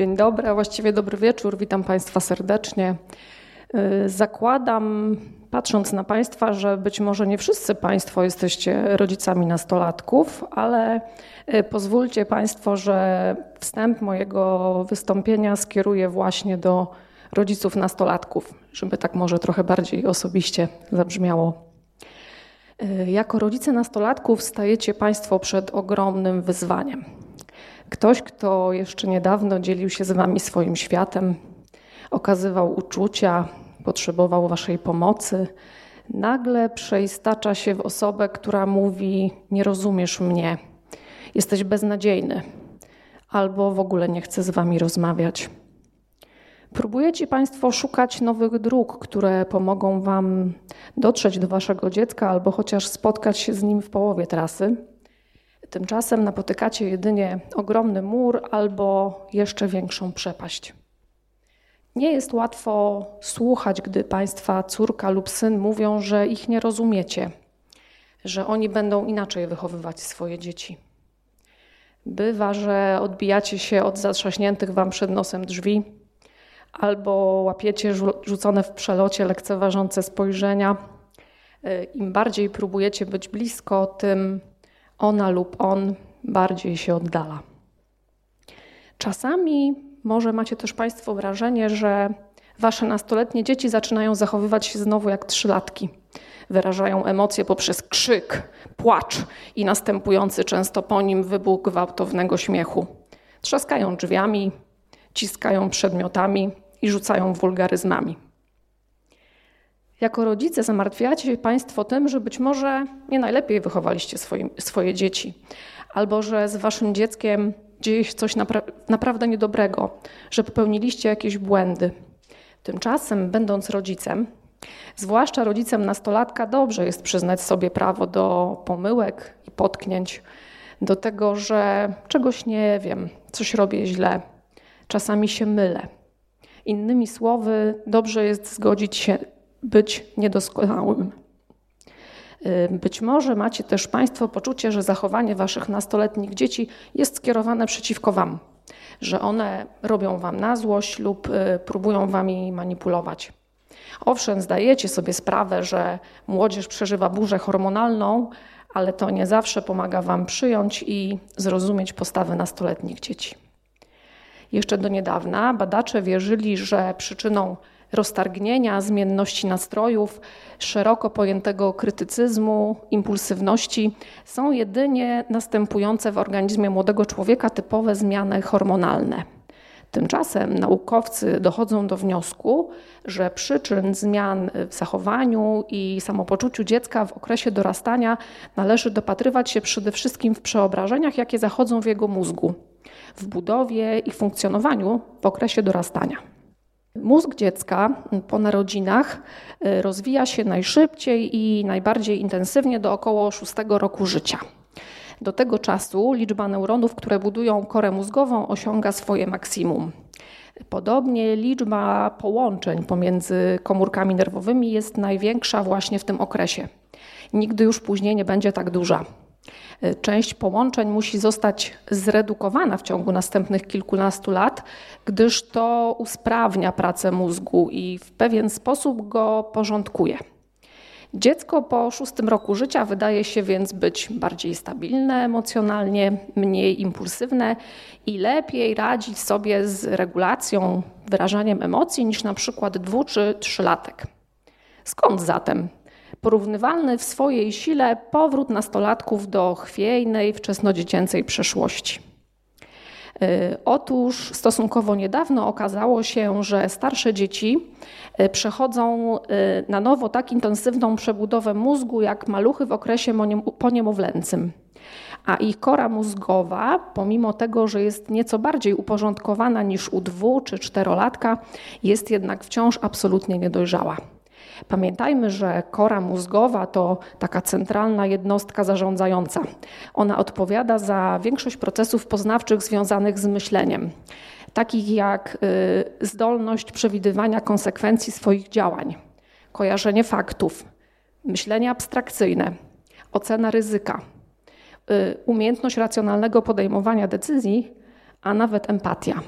Dzień dobry, a właściwie dobry wieczór. Witam Państwa serdecznie. Y, zakładam, patrząc na Państwa, że być może nie wszyscy Państwo jesteście rodzicami nastolatków, ale y, pozwólcie Państwo, że wstęp mojego wystąpienia skieruję właśnie do rodziców nastolatków, żeby tak może trochę bardziej osobiście zabrzmiało. Y, jako rodzice nastolatków stajecie Państwo przed ogromnym wyzwaniem. Ktoś, kto jeszcze niedawno dzielił się z Wami swoim światem, okazywał uczucia, potrzebował Waszej pomocy, nagle przeistacza się w osobę, która mówi: Nie rozumiesz mnie, jesteś beznadziejny, albo w ogóle nie chcę z Wami rozmawiać. Próbujecie Państwo szukać nowych dróg, które pomogą Wam dotrzeć do Waszego dziecka albo chociaż spotkać się z nim w połowie trasy. Tymczasem napotykacie jedynie ogromny mur albo jeszcze większą przepaść. Nie jest łatwo słuchać, gdy Państwa córka lub syn mówią, że ich nie rozumiecie, że oni będą inaczej wychowywać swoje dzieci. Bywa, że odbijacie się od zatrzaśniętych Wam przed nosem drzwi, albo łapiecie rzucone w przelocie lekceważące spojrzenia. Im bardziej próbujecie być blisko, tym ona lub on bardziej się oddala. Czasami może macie też Państwo wrażenie, że Wasze nastoletnie dzieci zaczynają zachowywać się znowu jak trzylatki. Wyrażają emocje poprzez krzyk, płacz i następujący często po nim wybuch gwałtownego śmiechu. Trzaskają drzwiami, ciskają przedmiotami i rzucają wulgaryzmami. Jako rodzice zamartwiacie się Państwo tym, że być może nie najlepiej wychowaliście swoje, dzieci, albo że z Waszym dzieckiem dzieje się coś napra naprawdę niedobrego, że popełniliście jakieś błędy. Tymczasem, będąc rodzicem, zwłaszcza rodzicem nastolatka, dobrze jest przyznać sobie prawo do pomyłek i potknięć, do tego, że czegoś nie wiem, coś robię źle, czasami się mylę. Innymi słowy, dobrze jest zgodzić się być niedoskonałym. Być może macie też Państwo poczucie, że zachowanie Waszych nastoletnich dzieci jest skierowane przeciwko Wam, że one robią Wam na złość lub y, próbują Wami manipulować. Owszem, zdajecie sobie sprawę, że młodzież przeżywa burzę hormonalną, ale to nie zawsze pomaga Wam przyjąć i zrozumieć postawy nastoletnich dzieci. Jeszcze do niedawna badacze wierzyli, że przyczyną roztargnienia, zmienności nastrojów, szeroko pojętego krytycyzmu, impulsywności są jedynie następujące w organizmie młodego człowieka typowe zmiany hormonalne. Tymczasem naukowcy dochodzą do wniosku, że przyczyn zmian w zachowaniu i samopoczuciu dziecka w okresie dorastania należy dopatrywać się przede wszystkim w przeobrażeniach, jakie zachodzą w jego mózgu, w budowie i funkcjonowaniu w okresie dorastania. Mózg dziecka po narodzinach y, rozwija się najszybciej i najbardziej intensywnie do około 6 roku życia. Do tego czasu liczba neuronów, które budują korę mózgową, osiąga swoje maksimum. Podobnie liczba połączeń pomiędzy komórkami nerwowymi jest największa właśnie w tym okresie. Nigdy już później nie będzie tak duża. Część połączeń musi zostać zredukowana w ciągu następnych kilkunastu lat, gdyż to usprawnia pracę mózgu i w pewien sposób go porządkuje. Dziecko po szóstym roku życia wydaje się więc być bardziej stabilne emocjonalnie, mniej impulsywne i lepiej radzić sobie z regulacją, wyrażaniem emocji niż na przykład dwu czy trzylatek. Skąd zatem porównywalny w swojej sile powrót nastolatków do chwiejnej, wczesnodziecięcej przeszłości. Y, otóż stosunkowo niedawno okazało się, że starsze dzieci y, przechodzą y, na nowo tak intensywną przebudowę mózgu jak maluchy w okresie poniemowlęcym. A ich kora mózgowa, pomimo tego, że jest nieco bardziej uporządkowana niż u dwu czy czterolatka, jest jednak wciąż absolutnie niedojrzała. Pamiętajmy, że kora mózgowa to taka centralna jednostka zarządzająca. Ona odpowiada za większość procesów poznawczych związanych z myśleniem, takich jak y, zdolność przewidywania konsekwencji swoich działań, kojarzenie faktów, myślenie abstrakcyjne, ocena ryzyka, y, umiejętność racjonalnego podejmowania decyzji, a nawet empatia.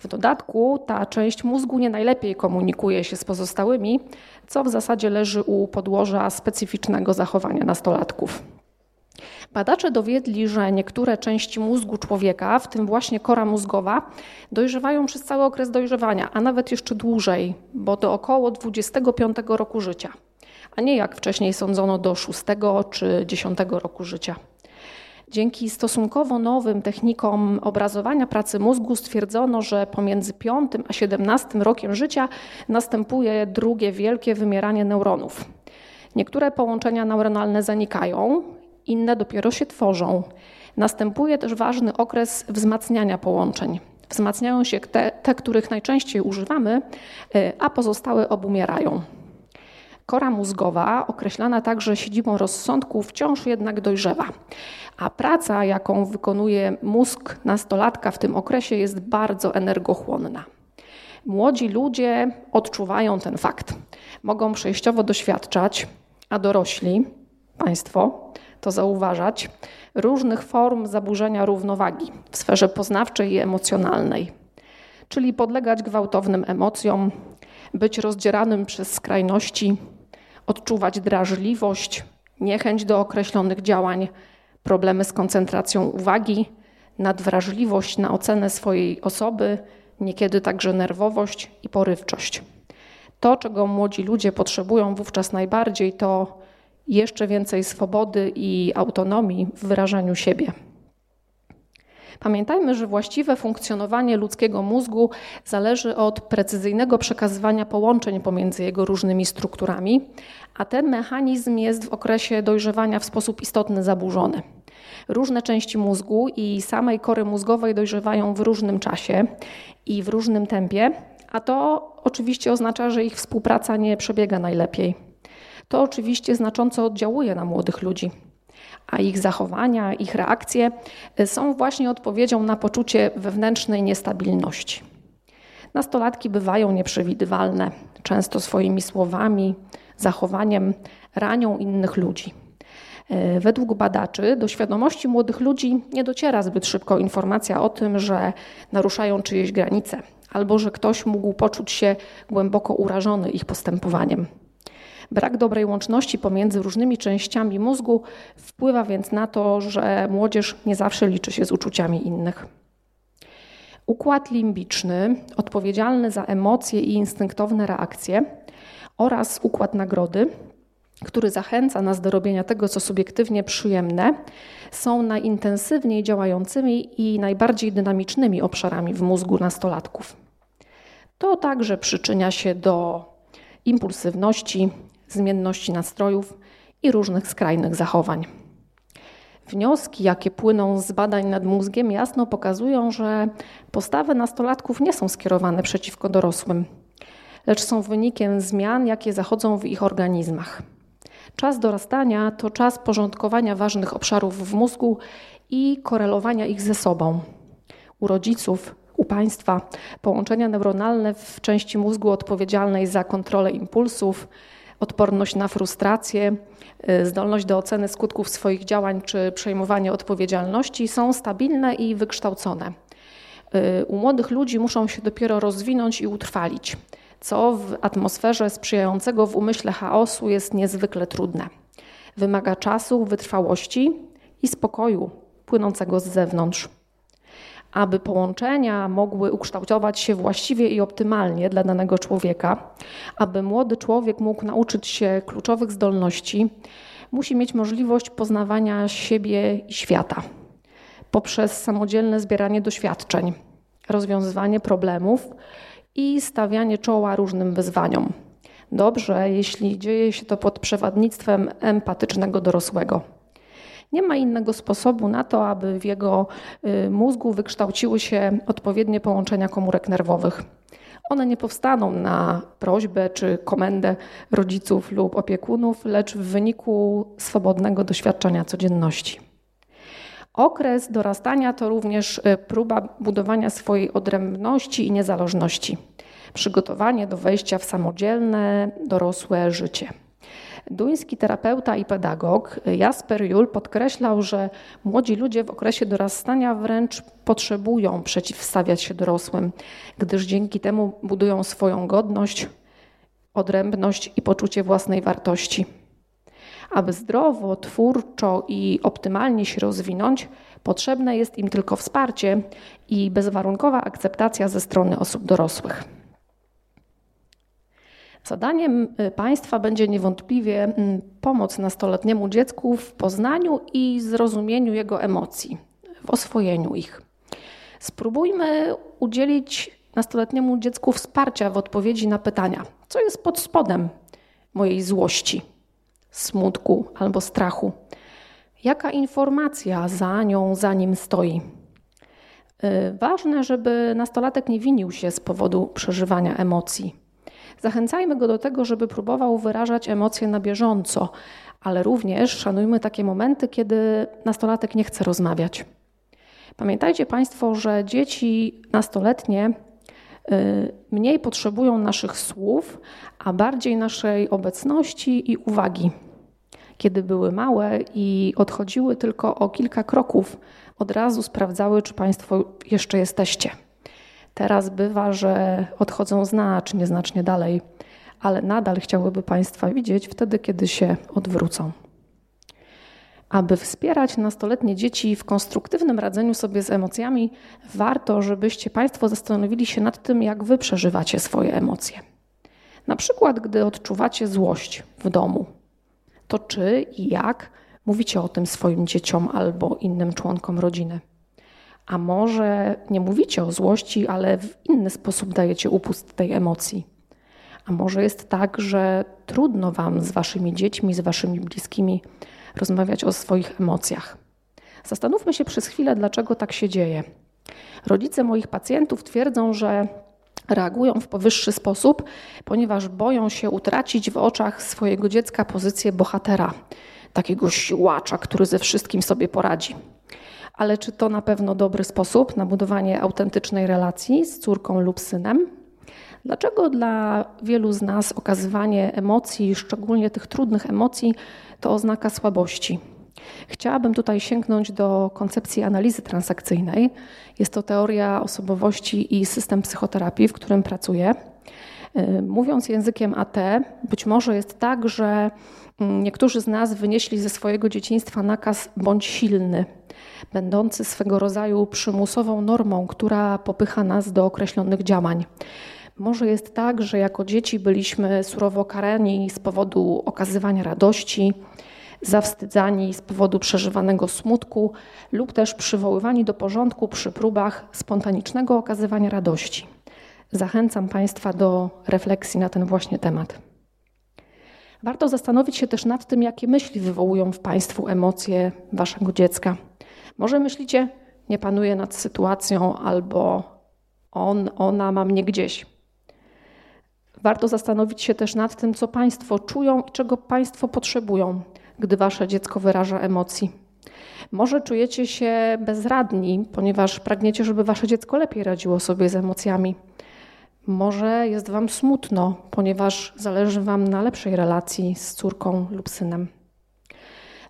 W dodatku ta część mózgu nie najlepiej komunikuje się z pozostałymi, co w zasadzie leży u podłoża specyficznego zachowania nastolatków. Badacze dowiedli, że niektóre części mózgu człowieka, w tym właśnie kora mózgowa, dojrzewają przez cały okres dojrzewania, a nawet jeszcze dłużej, bo do około 25 roku życia, a nie jak wcześniej sądzono do 6 czy 10 roku życia. Dzięki stosunkowo nowym technikom obrazowania pracy mózgu stwierdzono, że pomiędzy 5 a 17 rokiem życia następuje drugie wielkie wymieranie neuronów. Niektóre połączenia neuronalne zanikają, inne dopiero się tworzą. Następuje też ważny okres wzmacniania połączeń. Wzmacniają się te, te których najczęściej używamy, y, a pozostałe obumierają. Kora mózgowa, określana także siedzibą rozsądku, wciąż jednak dojrzewa. A praca, jaką wykonuje mózg nastolatka w tym okresie, jest bardzo energochłonna. Młodzi ludzie odczuwają ten fakt. Mogą przejściowo doświadczać, a dorośli, państwo, to zauważać, różnych form zaburzenia równowagi w sferze poznawczej i emocjonalnej, czyli podlegać gwałtownym emocjom, być rozdzieranym przez skrajności, odczuwać drażliwość, niechęć do określonych działań, problemy z koncentracją uwagi, nadwrażliwość na ocenę swojej osoby, niekiedy także nerwowość i porywczość. To, czego młodzi ludzie potrzebują wówczas najbardziej, to jeszcze więcej swobody i autonomii w wyrażaniu siebie. Pamiętajmy, że właściwe funkcjonowanie ludzkiego mózgu zależy od precyzyjnego przekazywania połączeń pomiędzy jego różnymi strukturami, a ten mechanizm jest w okresie dojrzewania w sposób istotny zaburzony. Różne części mózgu i samej kory mózgowej dojrzewają w różnym czasie i w różnym tempie, a to oczywiście oznacza, że ich współpraca nie przebiega najlepiej. To oczywiście znacząco oddziałuje na młodych ludzi a ich zachowania, ich reakcje są właśnie odpowiedzią na poczucie wewnętrznej niestabilności. Nastolatki bywają nieprzewidywalne, często swoimi słowami, zachowaniem ranią innych ludzi. E, według badaczy do świadomości młodych ludzi nie dociera zbyt szybko informacja o tym, że naruszają czyjeś granice albo że ktoś mógł poczuć się głęboko urażony ich postępowaniem. Brak dobrej łączności pomiędzy różnymi częściami mózgu wpływa więc na to, że młodzież nie zawsze liczy się z uczuciami innych. Układ limbiczny, odpowiedzialny za emocje i instynktowne reakcje, oraz układ nagrody, który zachęca nas do robienia tego, co subiektywnie przyjemne, są najintensywniej działającymi i najbardziej dynamicznymi obszarami w mózgu nastolatków. To także przyczynia się do impulsywności, zmienności nastrojów i różnych skrajnych zachowań. Wnioski, jakie płyną z badań nad mózgiem, jasno pokazują, że postawy nastolatków nie są skierowane przeciwko dorosłym, lecz są wynikiem zmian, jakie zachodzą w ich organizmach. Czas dorastania to czas porządkowania ważnych obszarów w mózgu i korelowania ich ze sobą. U rodziców, u państwa połączenia neuronalne w części mózgu odpowiedzialnej za kontrolę impulsów, odporność na frustrację, y, zdolność do oceny skutków swoich działań czy przejmowanie odpowiedzialności są stabilne i wykształcone. Y, u młodych ludzi muszą się dopiero rozwinąć i utrwalić, co w atmosferze sprzyjającego w umyśle chaosu jest niezwykle trudne. Wymaga czasu, wytrwałości i spokoju płynącego z zewnątrz. Aby połączenia mogły ukształtować się właściwie i optymalnie dla danego człowieka, aby młody człowiek mógł nauczyć się kluczowych zdolności, musi mieć możliwość poznawania siebie i świata poprzez samodzielne zbieranie doświadczeń, rozwiązywanie problemów i stawianie czoła różnym wyzwaniom. Dobrze, jeśli dzieje się to pod przewodnictwem empatycznego dorosłego. Nie ma innego sposobu na to, aby w jego y, mózgu wykształciły się odpowiednie połączenia komórek nerwowych. One nie powstaną na prośbę czy komendę rodziców lub opiekunów, lecz w wyniku swobodnego doświadczenia codzienności. Okres dorastania to również y, próba budowania swojej odrębności i niezależności, przygotowanie do wejścia w samodzielne, dorosłe życie. Duński terapeuta i pedagog Jasper Juhl podkreślał, że młodzi ludzie w okresie dorastania wręcz potrzebują przeciwstawiać się dorosłym, gdyż dzięki temu budują swoją godność, odrębność i poczucie własnej wartości. Aby zdrowo, twórczo i optymalnie się rozwinąć, potrzebne jest im tylko wsparcie i bezwarunkowa akceptacja ze strony osób dorosłych. Zadaniem y, państwa będzie niewątpliwie mm, pomoc nastoletniemu dziecku w poznaniu i zrozumieniu jego emocji, w oswojeniu ich. Spróbujmy udzielić nastoletniemu dziecku wsparcia w odpowiedzi na pytania: co jest pod spodem mojej złości, smutku albo strachu? Jaka informacja za nią, za nim stoi? Y, ważne, żeby nastolatek nie winił się z powodu przeżywania emocji. Zachęcajmy go do tego, żeby próbował wyrażać emocje na bieżąco, ale również szanujmy takie momenty, kiedy nastolatek nie chce rozmawiać. Pamiętajcie Państwo, że dzieci nastoletnie y, mniej potrzebują naszych słów, a bardziej naszej obecności i uwagi. Kiedy były małe i odchodziły tylko o kilka kroków, od razu sprawdzały, czy Państwo jeszcze jesteście. Teraz bywa, że odchodzą znacznie, znacznie dalej, ale nadal chciałyby Państwa widzieć wtedy, kiedy się odwrócą. Aby wspierać nastoletnie dzieci w konstruktywnym radzeniu sobie z emocjami, warto, żebyście Państwo zastanowili się nad tym, jak Wy przeżywacie swoje emocje. Na przykład, gdy odczuwacie złość w domu, to czy i jak mówicie o tym swoim dzieciom albo innym członkom rodziny? A może nie mówicie o złości, ale w inny sposób dajecie upust tej emocji? A może jest tak, że trudno Wam z Waszymi dziećmi, z Waszymi bliskimi rozmawiać o swoich emocjach? Zastanówmy się przez chwilę, dlaczego tak się dzieje. Rodzice moich pacjentów twierdzą, że reagują w powyższy sposób, ponieważ boją się utracić w oczach swojego dziecka pozycję bohatera, takiego siłacza, który ze wszystkim sobie poradzi. Ale czy to na pewno dobry sposób na budowanie autentycznej relacji z córką lub synem? Dlaczego dla wielu z nas okazywanie emocji, szczególnie tych trudnych emocji, to oznaka słabości? Chciałabym tutaj sięgnąć do koncepcji analizy transakcyjnej. Jest to teoria osobowości i system psychoterapii, w którym pracuję. Y, mówiąc językiem AT, być może jest tak, że mm, niektórzy z nas wynieśli ze swojego dzieciństwa nakaz bądź silny, będący swego rodzaju przymusową normą, która popycha nas do określonych działań. Może jest tak, że jako dzieci byliśmy surowo karani z powodu okazywania radości, zawstydzani z powodu przeżywanego smutku lub też przywoływani do porządku przy próbach spontanicznego okazywania radości. Zachęcam Państwa do refleksji na ten właśnie temat. Warto zastanowić się też nad tym, jakie myśli wywołują w Państwu emocje Waszego dziecka. Może myślicie, nie panuję nad sytuacją, albo on, ona ma mnie gdzieś. Warto zastanowić się też nad tym, co Państwo czują i czego Państwo potrzebują, gdy Wasze dziecko wyraża emocji. Może czujecie się bezradni, ponieważ pragniecie, żeby Wasze dziecko lepiej radziło sobie z emocjami. Może jest Wam smutno, ponieważ zależy Wam na lepszej relacji z córką lub synem.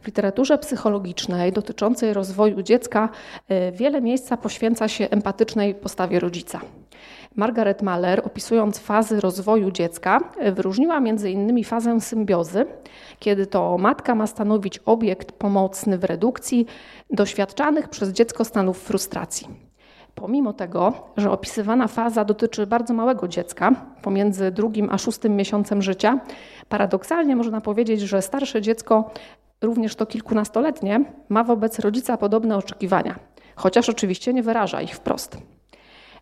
W literaturze psychologicznej dotyczącej rozwoju dziecka y, wiele miejsca poświęca się empatycznej postawie rodzica. Margaret Mahler, opisując fazy rozwoju dziecka, y, wyróżniła innymi fazę symbiozy, kiedy to matka ma stanowić obiekt pomocny w redukcji doświadczanych przez dziecko stanów frustracji. Pomimo tego, że opisywana faza dotyczy bardzo małego dziecka, pomiędzy drugim a szóstym miesiącem życia, paradoksalnie można powiedzieć, że starsze dziecko również to kilkunastoletnie, ma wobec rodzica podobne oczekiwania, chociaż oczywiście nie wyraża ich wprost.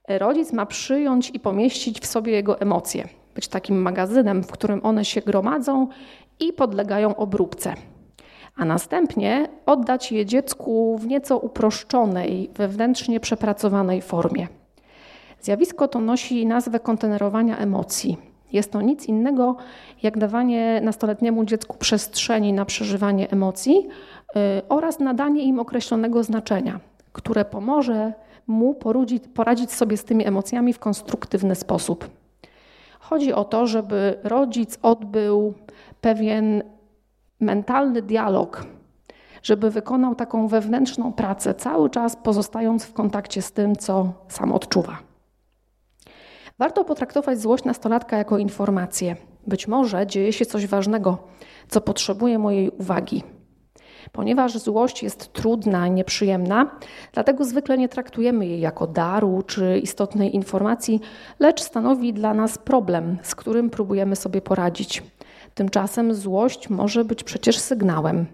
Rodzic ma przyjąć i pomieścić w sobie jego emocje, być takim magazynem, w którym one się gromadzą i podlegają obróbce, a następnie oddać je dziecku w nieco uproszczonej, wewnętrznie przepracowanej formie. Zjawisko to nosi nazwę kontenerowania emocji. Jest to nic innego jak dawanie nastoletniemu dziecku przestrzeni na przeżywanie emocji y, oraz nadanie im określonego znaczenia, które pomoże mu poradzić sobie z tymi emocjami w konstruktywny sposób. Chodzi o to, żeby rodzic odbył pewien mentalny dialog, żeby wykonał taką wewnętrzną pracę, cały czas pozostając w kontakcie z tym, co sam odczuwa. Warto potraktować złość nastolatka jako informację. Być może dzieje się coś ważnego, co potrzebuje mojej uwagi. Ponieważ złość jest trudna i nieprzyjemna, dlatego zwykle nie traktujemy jej jako daru czy istotnej informacji, lecz stanowi dla nas problem, z którym próbujemy sobie poradzić. Tymczasem złość może być przecież sygnałem.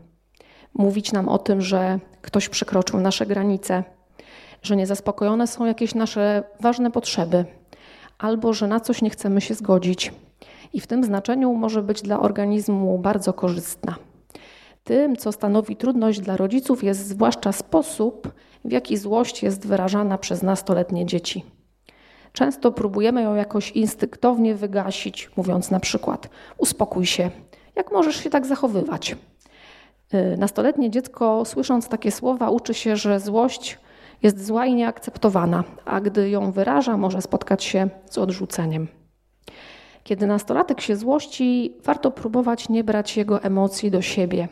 Mówić nam o tym, że ktoś przekroczył nasze granice, że niezaspokojone są jakieś nasze ważne potrzeby, albo że na coś nie chcemy się zgodzić. I w tym znaczeniu może być dla organizmu bardzo korzystna. Tym, co stanowi trudność dla rodziców, jest zwłaszcza sposób, w jaki złość jest wyrażana przez nastoletnie dzieci. Często próbujemy ją jakoś instynktownie wygasić, mówiąc na przykład: Uspokój się, jak możesz się tak zachowywać? Y, nastoletnie dziecko, słysząc takie słowa, uczy się, że złość jest zła i nieakceptowana, a gdy ją wyraża, może spotkać się z odrzuceniem. Kiedy nastolatek się złości, warto próbować nie brać jego emocji do siebie.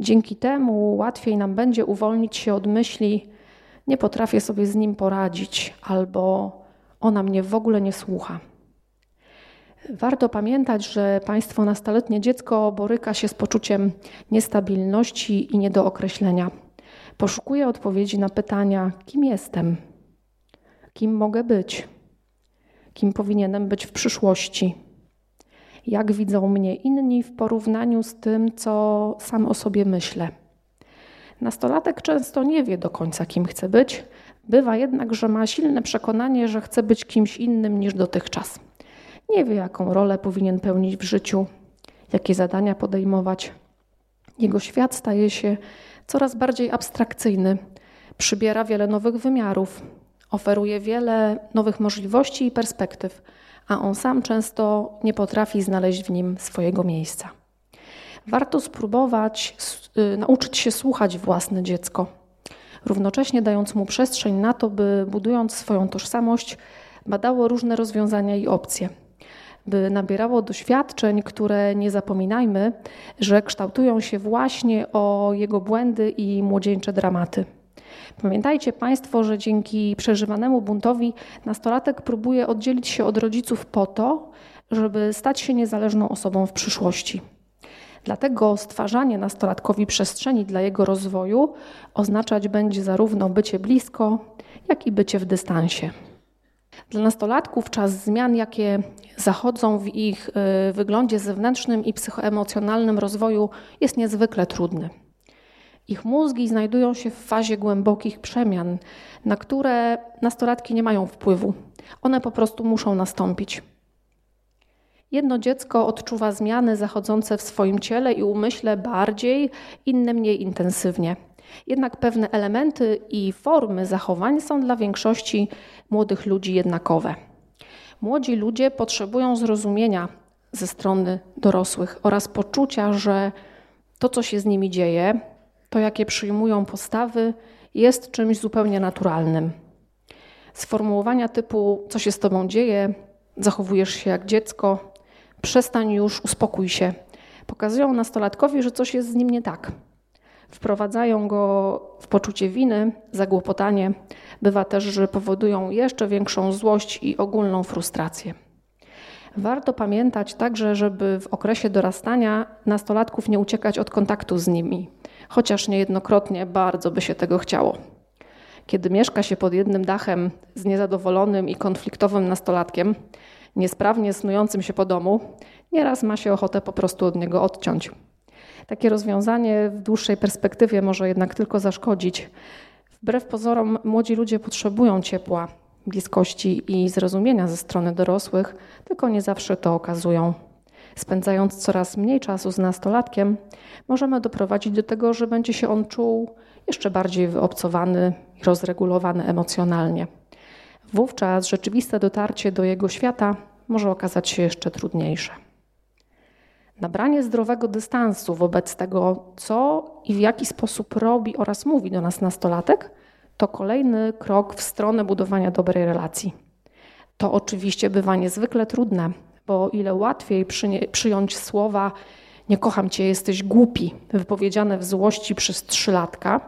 Dzięki temu łatwiej nam będzie uwolnić się od myśli: Nie potrafię sobie z nim poradzić, albo ona mnie w ogóle nie słucha. Warto pamiętać, że państwo nastoletnie dziecko boryka się z poczuciem niestabilności i niedookreślenia. Poszukuje odpowiedzi na pytania: kim jestem? Kim mogę być? Kim powinienem być w przyszłości? Jak widzą mnie inni w porównaniu z tym, co sam o sobie myślę? Nastolatek często nie wie do końca, kim chce być, bywa jednak, że ma silne przekonanie, że chce być kimś innym niż dotychczas. Nie wie, jaką rolę powinien pełnić w życiu, jakie zadania podejmować. Jego świat staje się coraz bardziej abstrakcyjny, przybiera wiele nowych wymiarów, oferuje wiele nowych możliwości i perspektyw, a on sam często nie potrafi znaleźć w nim swojego miejsca. Warto spróbować y, nauczyć się słuchać własne dziecko, równocześnie dając mu przestrzeń na to, by budując swoją tożsamość, badało różne rozwiązania i opcje by nabierało doświadczeń, które nie zapominajmy, że kształtują się właśnie o jego błędy i młodzieńcze dramaty. Pamiętajcie Państwo, że dzięki przeżywanemu buntowi nastolatek próbuje oddzielić się od rodziców po to, żeby stać się niezależną osobą w przyszłości. Dlatego stwarzanie nastolatkowi przestrzeni dla jego rozwoju oznaczać będzie zarówno bycie blisko, jak i bycie w dystansie. Dla nastolatków czas zmian, jakie zachodzą w ich y, wyglądzie zewnętrznym i psychoemocjonalnym rozwoju, jest niezwykle trudny. Ich mózgi znajdują się w fazie głębokich przemian, na które nastolatki nie mają wpływu. One po prostu muszą nastąpić. Jedno dziecko odczuwa zmiany zachodzące w swoim ciele i umyśle bardziej, inne mniej intensywnie. Jednak pewne elementy i formy zachowań są dla większości młodych ludzi jednakowe. Młodzi ludzie potrzebują zrozumienia ze strony dorosłych oraz poczucia, że to, co się z nimi dzieje, to jakie przyjmują postawy, jest czymś zupełnie naturalnym. Sformułowania typu: Co się z tobą dzieje, zachowujesz się jak dziecko, przestań już, uspokój się, pokazują nastolatkowi, że coś jest z nim nie tak wprowadzają go w poczucie winy, zagłopotanie. Bywa też, że powodują jeszcze większą złość i ogólną frustrację. Warto pamiętać także, żeby w okresie dorastania nastolatków nie uciekać od kontaktu z nimi, chociaż niejednokrotnie bardzo by się tego chciało. Kiedy mieszka się pod jednym dachem z niezadowolonym i konfliktowym nastolatkiem, niesprawnie snującym się po domu, nieraz ma się ochotę po prostu od niego odciąć. Takie rozwiązanie w dłuższej perspektywie może jednak tylko zaszkodzić. Wbrew pozorom, młodzi ludzie potrzebują ciepła, bliskości i zrozumienia ze strony dorosłych, tylko nie zawsze to okazują. Spędzając coraz mniej czasu z nastolatkiem, możemy doprowadzić do tego, że będzie się on czuł jeszcze bardziej wyobcowany i rozregulowany emocjonalnie. Wówczas rzeczywiste dotarcie do jego świata może okazać się jeszcze trudniejsze. Nabranie zdrowego dystansu wobec tego, co i w jaki sposób robi oraz mówi do nas nastolatek, to kolejny krok w stronę budowania dobrej relacji. To oczywiście bywa niezwykle trudne, bo o ile łatwiej przyjąć słowa nie kocham cię, jesteś głupi, wypowiedziane w złości przez trzylatka,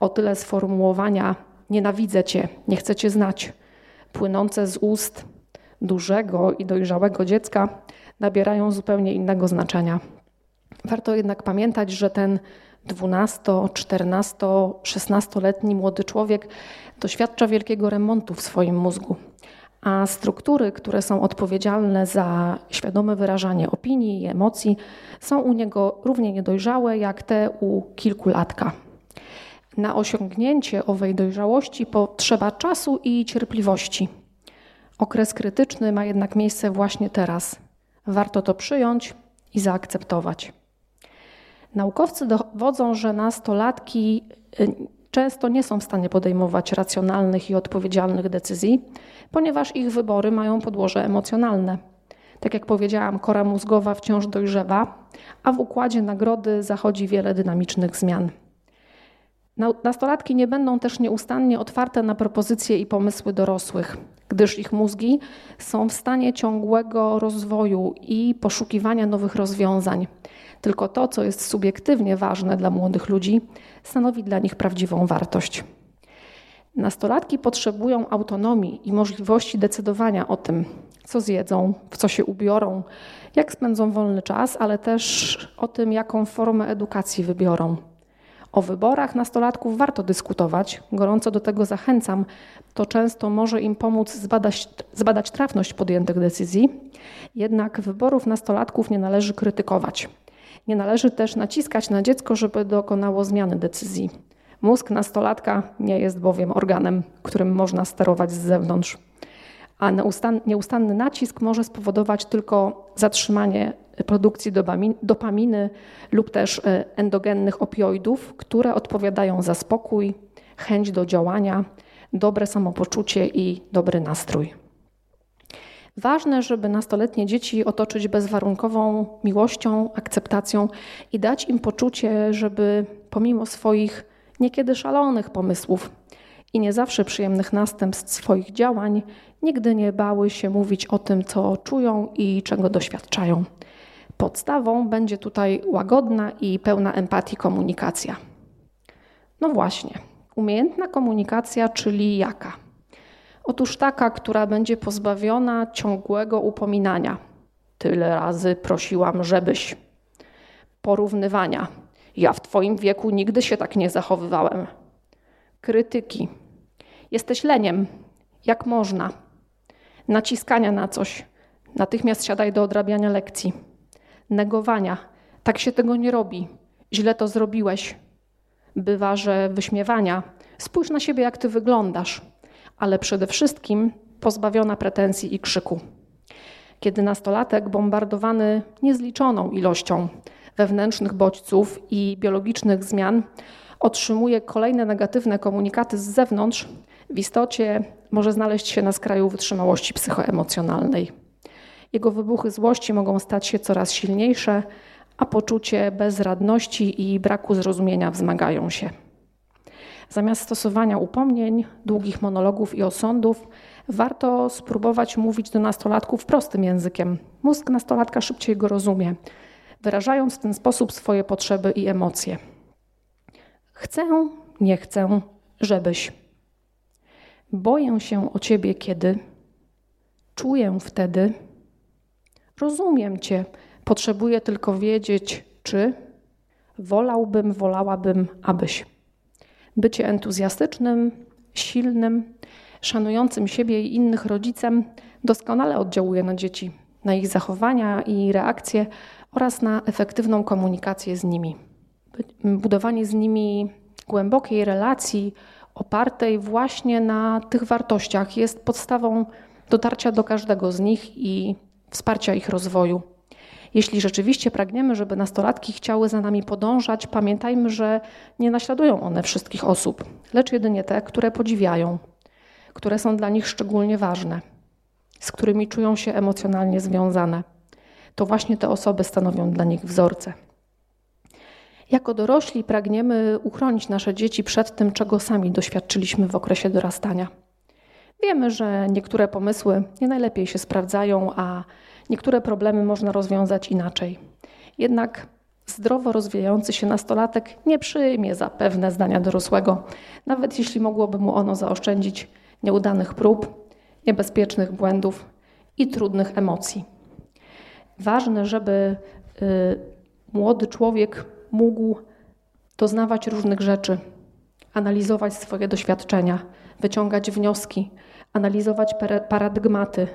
o tyle sformułowania nienawidzę cię, nie chcę cię znać, płynące z ust dużego i dojrzałego dziecka nabierają zupełnie innego znaczenia. Warto jednak pamiętać, że ten 12, 14, 16-letni młody człowiek doświadcza wielkiego remontu w swoim mózgu, a struktury, które są odpowiedzialne za świadome wyrażanie opinii i emocji, są u niego równie niedojrzałe jak te u kilkulatka. Na osiągnięcie owej dojrzałości potrzeba czasu i cierpliwości. Okres krytyczny ma jednak miejsce właśnie teraz. Warto to przyjąć i zaakceptować. Naukowcy dowodzą, że nastolatki y, często nie są w stanie podejmować racjonalnych i odpowiedzialnych decyzji, ponieważ ich wybory mają podłoże emocjonalne. Tak jak powiedziałam, kora mózgowa wciąż dojrzewa, a w układzie nagrody zachodzi wiele dynamicznych zmian. Nastolatki nie będą też nieustannie otwarte na propozycje i pomysły dorosłych, gdyż ich mózgi są w stanie ciągłego rozwoju i poszukiwania nowych rozwiązań. Tylko to, co jest subiektywnie ważne dla młodych ludzi, stanowi dla nich prawdziwą wartość. Nastolatki potrzebują autonomii i możliwości decydowania o tym, co zjedzą, w co się ubiorą, jak spędzą wolny czas, ale też o tym, jaką formę edukacji wybiorą. O wyborach nastolatków warto dyskutować, gorąco do tego zachęcam. To często może im pomóc zbadać, zbadać trafność podjętych decyzji, jednak wyborów nastolatków nie należy krytykować. Nie należy też naciskać na dziecko, żeby dokonało zmiany decyzji. Mózg nastolatka nie jest bowiem organem, którym można sterować z zewnątrz. A nieustanny nacisk może spowodować tylko zatrzymanie produkcji dopaminy lub też e, endogennych opioidów, które odpowiadają za spokój, chęć do działania, dobre samopoczucie i dobry nastrój. Ważne, żeby nastoletnie dzieci otoczyć bezwarunkową miłością, akceptacją i dać im poczucie, żeby pomimo swoich niekiedy szalonych pomysłów i nie zawsze przyjemnych następstw swoich działań, nigdy nie bały się mówić o tym, co czują i czego doświadczają. Podstawą będzie tutaj łagodna i pełna empatii komunikacja. No właśnie, umiejętna komunikacja, czyli jaka? Otóż taka, która będzie pozbawiona ciągłego upominania. Tyle razy prosiłam, żebyś. Porównywania. Ja w Twoim wieku nigdy się tak nie zachowywałem. Krytyki. Jesteś leniem. Jak można? Naciskania na coś. Natychmiast siadaj do odrabiania lekcji. Negowania. Tak się tego nie robi. Źle to zrobiłeś. Bywa, że wyśmiewania. Spójrz na siebie, jak ty wyglądasz ale przede wszystkim pozbawiona pretensji i krzyku. Kiedy nastolatek bombardowany niezliczoną ilością wewnętrznych bodźców i biologicznych zmian otrzymuje kolejne negatywne komunikaty z zewnątrz, w istocie może znaleźć się na skraju wytrzymałości psychoemocjonalnej. Jego wybuchy złości mogą stać się coraz silniejsze, a poczucie bezradności i braku zrozumienia wzmagają się. Zamiast stosowania upomnień, długich monologów i osądów, warto spróbować mówić do nastolatków prostym językiem. Mózg nastolatka szybciej go rozumie, wyrażając w ten sposób swoje potrzeby i emocje. Chcę, nie chcę, żebyś. Boję się o ciebie kiedy. Czuję wtedy. Rozumiem cię. Potrzebuję tylko wiedzieć, czy wolałbym, wolałabym, abyś. Bycie entuzjastycznym, silnym, szanującym siebie i innych rodzicem doskonale oddziałuje na dzieci, na ich zachowania i reakcje oraz na efektywną komunikację z nimi. Budowanie z nimi głębokiej relacji opartej właśnie na tych wartościach jest podstawą dotarcia do każdego z nich i wsparcia ich rozwoju. Jeśli rzeczywiście pragniemy, żeby nastolatki chciały za nami podążać, pamiętajmy, że nie naśladują one wszystkich osób, lecz jedynie te, które podziwiają, które są dla nich szczególnie ważne, z którymi czują się emocjonalnie związane. To właśnie te osoby stanowią dla nich wzorce. Jako dorośli pragniemy uchronić nasze dzieci przed tym, czego sami doświadczyliśmy w okresie dorastania. Wiemy, że niektóre pomysły nie najlepiej się sprawdzają, a Niektóre problemy można rozwiązać inaczej. Jednak zdrowo rozwijający się nastolatek nie przyjmie za pewne zdania dorosłego, nawet jeśli mogłoby mu ono zaoszczędzić nieudanych prób, niebezpiecznych błędów i trudnych emocji. Ważne, żeby y, młody człowiek mógł doznawać różnych rzeczy, analizować swoje doświadczenia, wyciągać wnioski, analizować paradygmaty.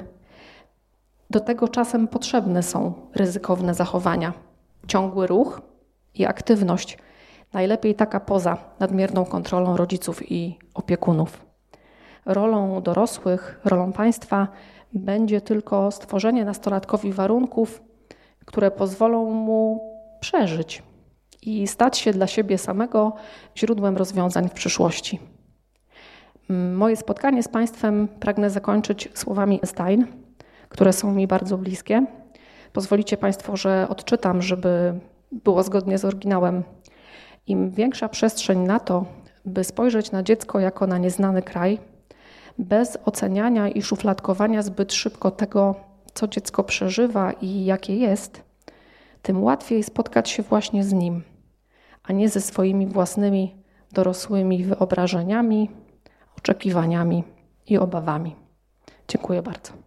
Do tego czasem potrzebne są ryzykowne zachowania, ciągły ruch i aktywność. Najlepiej taka poza nadmierną kontrolą rodziców i opiekunów. Rolą dorosłych, rolą państwa będzie tylko stworzenie nastolatkowi warunków, które pozwolą mu przeżyć i stać się dla siebie samego źródłem rozwiązań w przyszłości. Moje spotkanie z Państwem pragnę zakończyć słowami Stein, które są mi bardzo bliskie. Pozwolicie Państwo, że odczytam, żeby było zgodnie z oryginałem. Im większa przestrzeń na to, by spojrzeć na dziecko jako na nieznany kraj, bez oceniania i szufladkowania zbyt szybko tego, co dziecko przeżywa i jakie jest, tym łatwiej spotkać się właśnie z nim, a nie ze swoimi własnymi dorosłymi wyobrażeniami, oczekiwaniami i obawami. Dziękuję bardzo.